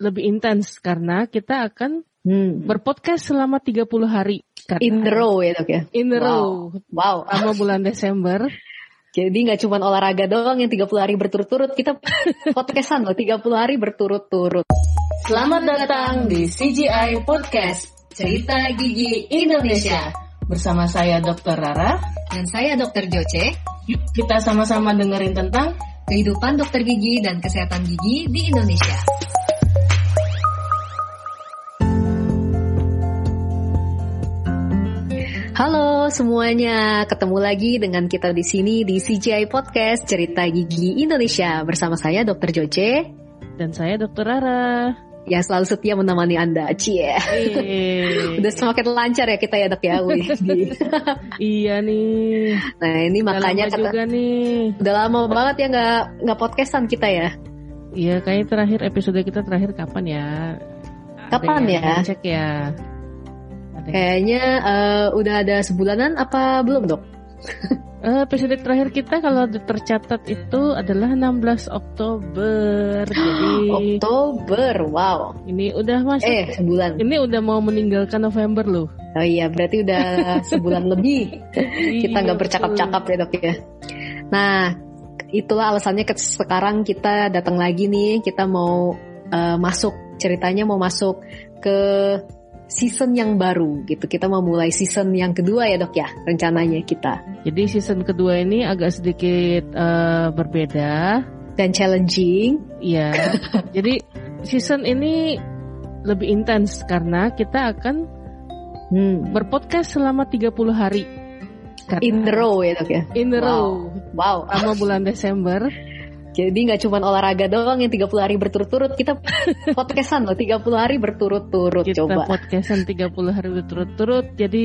lebih intens karena kita akan Hmm. berpodcast selama 30 hari. Karena In the row ya dok ya. In the Wow. row. Wow. Selama bulan Desember. Jadi nggak cuma olahraga doang yang 30 hari berturut-turut, kita podcastan loh 30 hari berturut-turut. Selamat datang di CGI Podcast Cerita Gigi Indonesia Bersama saya Dr. Rara Dan saya Dokter Joce, Yuk kita sama-sama dengerin tentang kehidupan dokter gigi dan kesehatan gigi di Indonesia. Halo semuanya, ketemu lagi dengan kita di sini di CGI Podcast Cerita Gigi Indonesia bersama saya Dr. Joce Dan saya Dokter Rara. yang selalu setia menemani Anda. Cie. Udah semakin lancar ya kita ya dok ya. Iya nih. Nah ini Udah makanya lama kata, juga nih. udah lama banget ya nggak nggak podcastan kita ya. Iya, kayaknya terakhir episode kita terakhir kapan ya? Kapan ya? Cek ya. Kayaknya eh, udah ada sebulanan apa belum dok? Eh, episode terakhir kita kalau tercatat itu adalah 16 Oktober. Jadi Oktober, wow. ini udah masuk. Eh sebulan. Ini udah mau meninggalkan November loh. Oh iya berarti udah sebulan lebih. kita nggak Iya, bercakap-cakap ya dok ya. Nah itulah alasannya ke sekarang kita datang lagi nih kita mau eh, masuk ceritanya mau masuk ke season yang baru gitu kita mau mulai season yang kedua ya dok ya rencananya kita. Jadi season kedua ini agak sedikit eh, berbeda. dan challenging Iya. Jadi season ini lebih intens karena kita akan hmm, berpodcast selama 30 hari. Karena- in the row ya dok ya In the Wow. row. wow Selama bulan Desember. Jadi nggak cuma olahraga doang yang 30 hari berturut-turut kita podcastan loh 30 hari berturut-turut kita coba. podcastan 30 hari berturut-turut jadi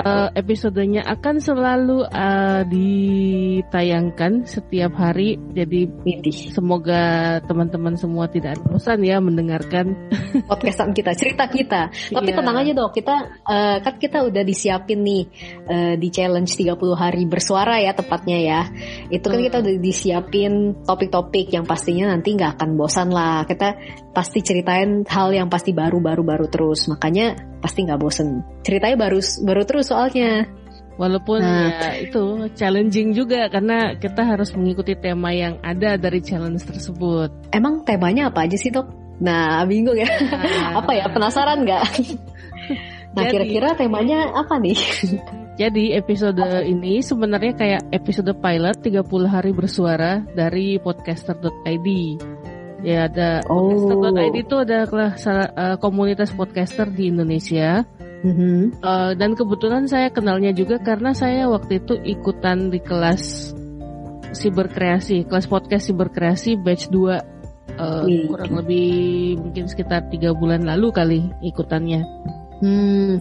eh, episodenya akan selalu eh, ditayangkan setiap hari jadi Widih. semoga teman-teman semua tidak bosan ya mendengarkan podcastan kita, cerita kita. Tapi Iya. tenang aja dong, kita eh, kan kita udah disiapin nih eh, di challenge 30 hari bersuara ya tepatnya ya. Itu kan Hmm. kita udah disiapin topik-topik yang pastinya nanti nggak akan bosan lah. Kita pasti ceritain hal yang pasti baru-baru baru terus. Makanya pasti nggak bosen. Ceritanya baru baru terus soalnya. walaupun Nah. ya itu challenging juga karena kita harus mengikuti tema yang ada dari challenge tersebut Emang temanya apa aja sih dok? Nah bingung ya. Nah, apa ya penasaran nggak? nah kira-kira temanya apa nih? Jadi episode ini sebenarnya kayak episode pilot 30 hari bersuara dari podcaster.id. Ya ada Oh. podcaster.id itu adalah salah eh, komunitas podcaster di Indonesia. Mhm. Eh, dan kebetulan saya kenalnya juga karena saya waktu itu ikutan di kelas siberkreasi, kelas podcast siberkreasi batch 2 eh, Wih. kurang lebih mungkin sekitar tiga bulan lalu kali ikutannya. Hmm,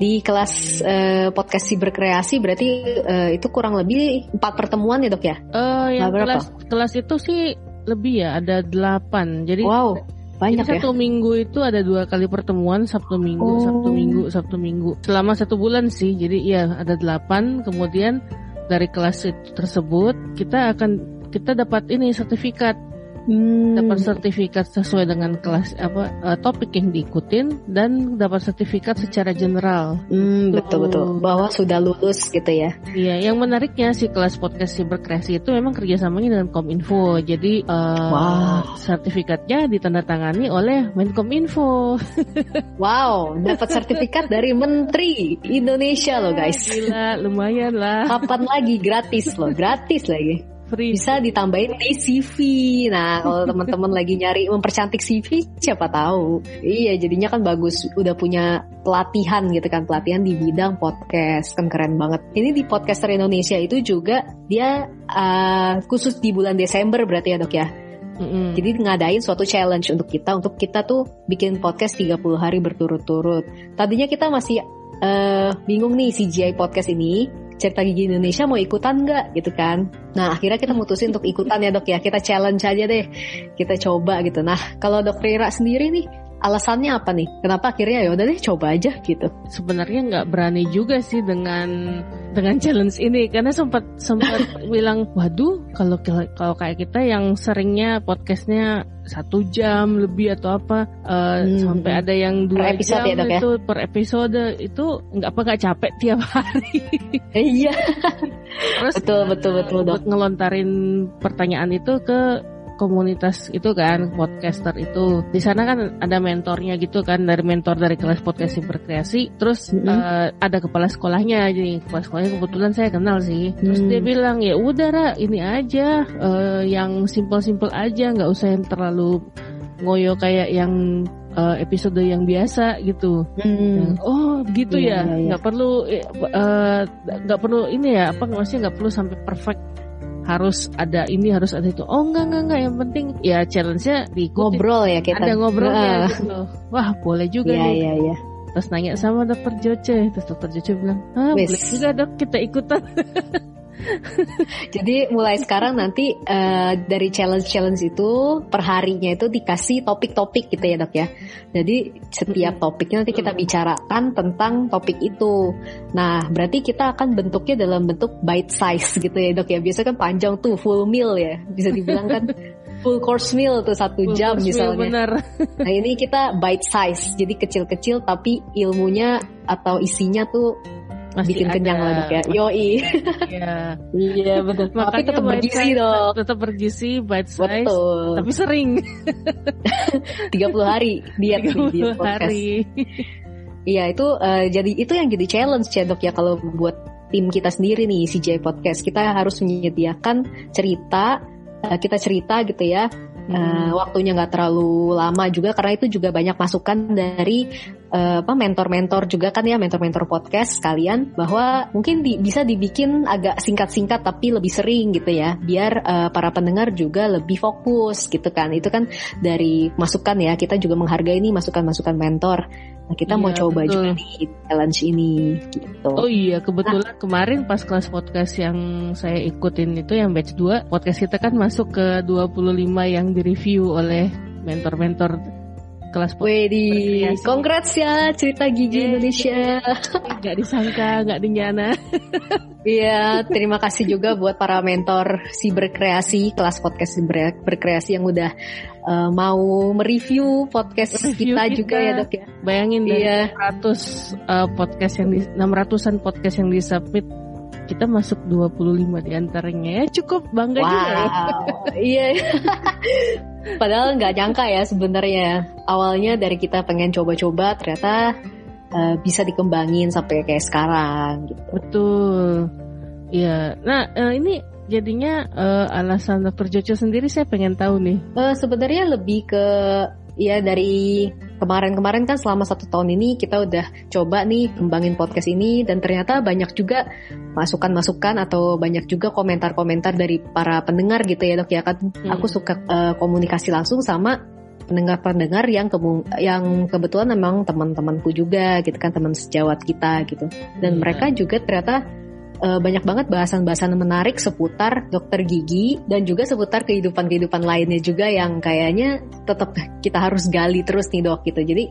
di kelas eh, podcast siberkreasi berarti eh, itu kurang lebih empat pertemuan ya dok ya? Eh yang kelas kelas itu sih lebih ya ada delapan. Jadi Wow, banyak jadi ya. satu minggu itu ada dua kali pertemuan Sabtu Minggu, Oh. Sabtu Minggu, Sabtu Minggu. Selama satu bulan sih. Jadi iya ada delapan. Kemudian dari kelas itu tersebut kita akan kita dapat ini sertifikat Hmm, dapat sertifikat sesuai dengan kelas apa eh, topik yang diikutin dan dapat sertifikat secara general. hmm, betul betul bahwa sudah lulus gitu ya. Iya, yang menariknya si kelas podcast siberkreasi itu memang kerjasamanya dengan Kominfo. Jadi eh, Wow. sertifikatnya ditandatangani oleh Menkominfo. Wow, dapat sertifikat dari Menteri Indonesia loh guys. Gila, lumayan lah. Kapan lagi gratis loh, gratis lagi. Free. Bisa ditambahin di CV. Nah, kalau teman-teman lagi nyari mempercantik CV, siapa tahu. Iya, jadinya kan bagus. Udah punya pelatihan gitu kan, pelatihan di bidang podcast. Kan keren banget. Ini di Podcaster Indonesia itu juga dia uh, khusus di bulan Desember berarti ya dok ya. Mm-mm. Jadi ngadain suatu challenge untuk kita, untuk kita tuh bikin podcast 30 hari berturut-turut. Tadinya kita masih eh, bingung nih CGI podcast ini cerita gigi Indonesia mau ikutan nggak? Gitu kan. Nah akhirnya kita mutusin untuk ikutan ya dok ya. Kita challenge aja deh. Kita coba gitu. Nah kalau dok Rira sendiri nih alasannya apa nih? Kenapa akhirnya ya udah deh coba aja gitu. Sebenarnya nggak berani juga sih dengan dengan challenge ini. Karena sempat sempat bilang waduh kalau kalau kayak kita yang seringnya podcastnya satu jam lebih atau apa uh, hmm. sampai ada yang dua jam ya, ya, itu per episode itu nggak apa nggak capek tiap hari. Iya. Terus betul betul betul buat ngelontarin pertanyaan itu ke komunitas itu kan podcaster itu di sana kan ada mentornya gitu kan dari mentor dari kelas podcast berkreasi terus mm -hmm. uh, ada kepala sekolahnya jadi kepala sekolahnya kebetulan saya kenal sih terus mm. dia bilang ya udah Ra, ini aja uh, yang simple-simple aja nggak usah yang terlalu ngoyo kayak yang uh, episode yang biasa gitu. Hmm. Oh, gitu yeah, ya. Iya, iya. Nggak yeah, perlu nggak uh, perlu ini ya apa maksudnya nggak perlu sampai perfect harus ada ini harus ada itu. Oh enggak enggak enggak. Yang penting ya challenge-nya diikuti ngobrol ya kita. Ada ngobrolnya uh. gitu wah boleh juga ya, nih. ya, ya. terus nanya sama dokter Joce. Terus dokter Joce bilang ah Wiss. boleh juga dok. Kita ikutan Jadi mulai sekarang nanti uh, dari challenge-challenge itu perharinya itu dikasih topik-topik gitu ya dok ya. Jadi setiap topiknya nanti kita bicarakan tentang topik itu. Nah berarti kita akan bentuknya dalam bentuk bite size gitu ya dok ya. Biasa kan panjang tuh full meal ya. Bisa dibilang kan full course meal tuh satu full jam misalnya. Meal, bener. Nah ini kita bite size, jadi kecil-kecil tapi ilmunya atau isinya tuh masih bikin ada. kenyang lah dok ya. Yoi. Iya. iya betul. Makanya tapi tetap bergizi dok. Tetap bergizi, bite size. Betul. Tapi sering. 30 hari diet 30 di hari. Iya itu uh, jadi itu yang jadi challenge ya dok ya kalau buat tim kita sendiri nih CJ Podcast kita harus menyediakan cerita uh, kita cerita gitu ya uh, waktunya nggak terlalu lama juga karena itu juga banyak masukan dari uh, apa mentor-mentor juga kan ya mentor-mentor podcast sekalian bahwa mungkin di, bisa dibikin agak singkat-singkat tapi lebih sering gitu ya biar uh, para pendengar juga lebih fokus gitu kan itu kan dari masukan ya kita juga menghargai ini masukan-masukan mentor Nah, kita iya, mau coba betul. juga nih challenge ini gitu. Oh iya, kebetulan nah, kemarin pas kelas podcast yang saya ikutin itu yang batch 2, podcast kita kan masuk ke 25 yang direview oleh mentor-mentor kelas Wedi, congrats ya cerita gigi yeah. Indonesia. Gak disangka, gak dinyana. Iya, terima kasih juga buat para mentor si berkreasi kelas podcast si berkreasi yang udah uh, mau mereview podcast Review kita, kita juga ya dok ya. Bayangin dari iya. 600 uh, podcast yang di 600-an podcast yang disubmit kita masuk 25 di antaranya ya cukup bangga wow. juga ya. iya. Padahal nggak nyangka ya sebenarnya. Awalnya dari kita pengen coba-coba ternyata uh, bisa dikembangin sampai kayak sekarang gitu. Betul. Iya. Nah, uh, ini jadinya uh, alasan dokter Jojo sendiri saya pengen tahu nih. Uh, sebenarnya lebih ke ya dari kemarin-kemarin kan selama satu tahun ini kita udah coba nih kembangin podcast ini dan ternyata banyak juga masukan-masukan atau banyak juga komentar-komentar dari para pendengar gitu ya dok ya kan hmm. aku suka uh, komunikasi langsung sama pendengar-pendengar yang kemu yang kebetulan memang teman-temanku juga gitu kan teman sejawat kita gitu dan hmm. mereka juga ternyata uh, banyak banget bahasan-bahasan menarik seputar dokter gigi dan juga seputar kehidupan-kehidupan lainnya juga yang kayaknya tetap kita harus gali terus nih dok gitu. Jadi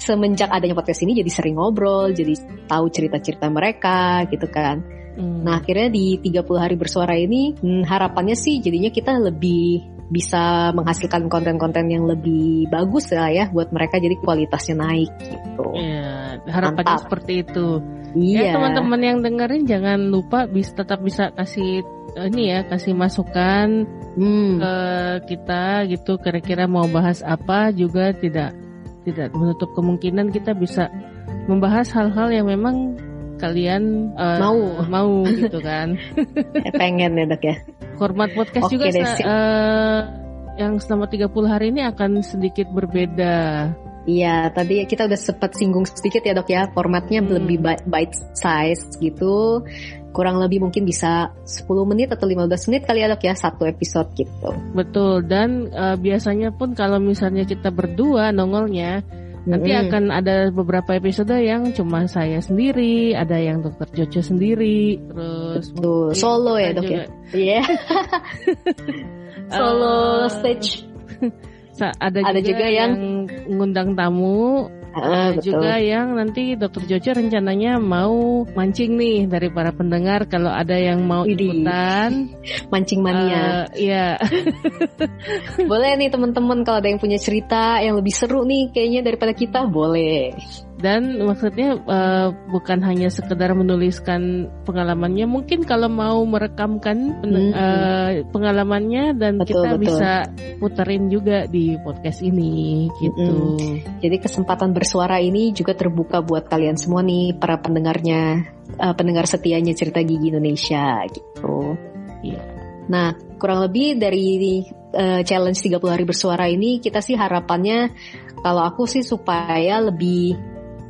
semenjak adanya podcast ini jadi sering ngobrol, jadi tahu cerita-cerita mereka gitu kan. Hmm. Nah akhirnya di 30 hari bersuara ini hmm, harapannya sih jadinya kita lebih bisa menghasilkan konten-konten yang lebih bagus lah ya buat mereka jadi kualitasnya naik gitu. Iya, harapannya Mantap. seperti itu. Iya. Ya teman-teman yang dengerin jangan lupa bisa tetap bisa kasih eh, ini ya kasih masukan hmm. ke kita gitu kira-kira mau bahas apa juga tidak tidak menutup kemungkinan kita bisa membahas hal-hal yang memang kalian uh, mau mau gitu kan. pengen ya dok ya. Format podcast Oke, juga deh, uh, yang selama 30 hari ini akan sedikit berbeda. Iya, tadi kita udah sempat singgung sedikit ya dok ya, formatnya hmm. lebih bite size gitu. Kurang lebih mungkin bisa 10 menit atau 15 menit kali ya dok ya, satu episode gitu. Betul, dan uh, biasanya pun kalau misalnya kita berdua nongolnya, Nanti akan ada beberapa episode yang cuma saya sendiri, ada yang dokter Jojo sendiri, terus Betul. solo ya dok ya. Iya. solo uh, stage. ada, Ada juga, juga yang- yang ngundang tamu, Ah, ada betul. juga yang nanti Dokter Jojo rencananya mau mancing nih dari para pendengar kalau ada yang mau Widih. ikutan. Mancing mania. eh, Iya, Boleh nih teman-teman kalau ada yang punya cerita yang lebih seru nih kayaknya daripada kita boleh. Dan maksudnya eh, bukan hanya sekedar menuliskan pengalamannya, mungkin kalau mau merekamkan pen- Hmm. eh, pengalamannya dan Betul, kita betul. bisa puterin juga di podcast ini gitu. Jadi kesempatan bersuara ini juga terbuka buat kalian semua nih para pendengarnya, eh, pendengar setianya cerita gigi Indonesia gitu. Iya. Nah, kurang lebih dari eh, challenge 30 hari bersuara ini kita sih harapannya kalau aku sih supaya lebih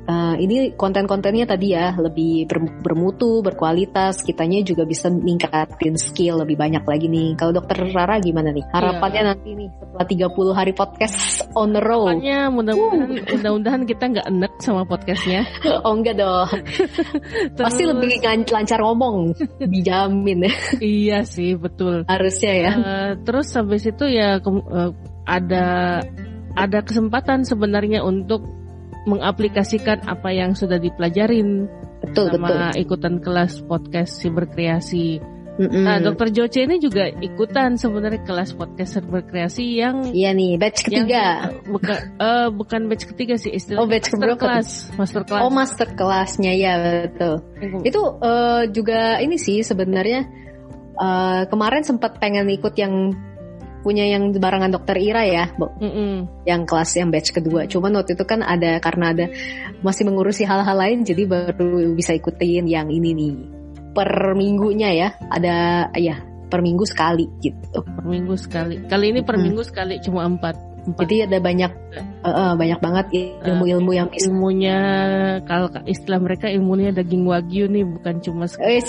eh, ini konten-kontennya tadi ya lebih ber- bermutu, berkualitas, kitanya juga bisa ningkatin skill lebih banyak lagi nih. Kalau dokter Rara gimana nih? Harapannya nanti nih setelah 30 hari podcast on the road. Pokoknya mudah-mudahan mudah-mudahan kita nggak enek sama podcastnya. Oh enggak dong. Pasti Terus- lebih lan- lancar ngomong, dijamin ya. Iya sih betul. Harusnya ya. Eh, terus habis itu ya eh, ada ada kesempatan sebenarnya untuk mengaplikasikan apa yang sudah dipelajarin Betul betul. sama ikutan kelas podcast siberkreasi. Mm-mm. Nah, Dokter Joce ini juga ikutan sebenarnya kelas podcast siberkreasi yang Iya nih, batch ketiga. yang, bukan eh, bukan batch ketiga sih istilahnya Oh, batch master class, master class. Oh master kelasnya ya betul. Itu eh, juga ini sih sebenarnya eh, kemarin sempat pengen ikut yang punya yang barengan dokter Ira ya, Bo, Mm-mm. yang kelas yang batch kedua. Cuman waktu itu kan ada karena ada masih mengurusi hal-hal lain, jadi baru bisa ikutin yang ini nih per minggunya ya. Ada ya per minggu sekali gitu. per minggu sekali. Kali ini per Mm. minggu sekali cuma empat. empat. Jadi ada banyak eh, eh, banyak banget ilmu-ilmu yang ilmunya kalau istilah mereka ilmunya daging wagyu nih bukan cuma sekedar Wes,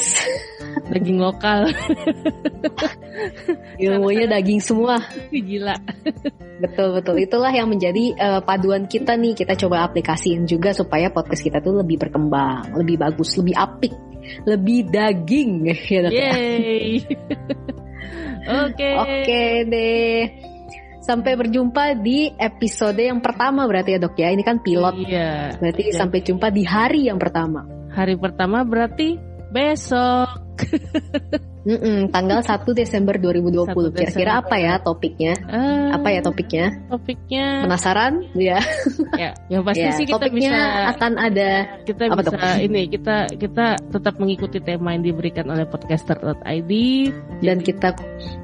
daging lokal ilmunya daging semua. gila Betul betul itulah yang menjadi eh, paduan kita nih kita coba aplikasiin juga supaya podcast kita tuh lebih berkembang, lebih bagus, lebih apik, lebih daging ya ya. Oke Oke deh. Sampai berjumpa di episode yang pertama berarti ya dok ya. Ini kan pilot. Iya Berarti Oke. sampai jumpa di hari yang pertama. Hari pertama berarti besok ha ha ha Mm-mm, tanggal 1 Desember 2020. 1 Kira-kira apa ya topiknya? Eh, Apa ya topiknya? Topiknya Penasaran? Ya. ya, Yang pasti ya. sih kita Topiknya bisa akan ada kita Apa bisa tuh? ini kita kita tetap mengikuti tema yang diberikan oleh podcaster.id dan kita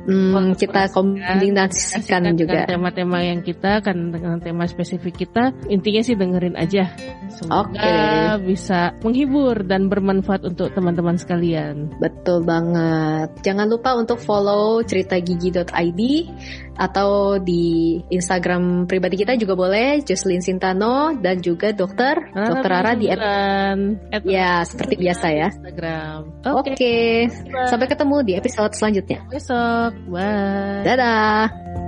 hmm, kita kombinasikan juga. tema-tema yang kita kan dengan tema spesifik kita intinya sih dengerin aja semoga bisa menghibur dan bermanfaat untuk teman-teman sekalian Betul banget. Jangan lupa untuk follow ceritagigi.id atau di Instagram pribadi kita juga boleh Jocelyn Sintano dan juga dokter dokter Rara di at-. At ya seperti biasa ya. Instagram Oke. oke Sampai ketemu di episode selanjutnya. besok bye Dadah.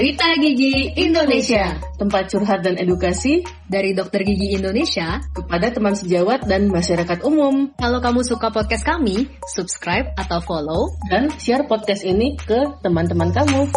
Cerita Gigi Indonesia, tempat curhat dan edukasi Dari Dokter Gigi Indonesia, kepada teman sejawat dan masyarakat umum. kalau kamu suka podcast kami, subscribe atau follow Dan share podcast ini ke teman-teman kamu.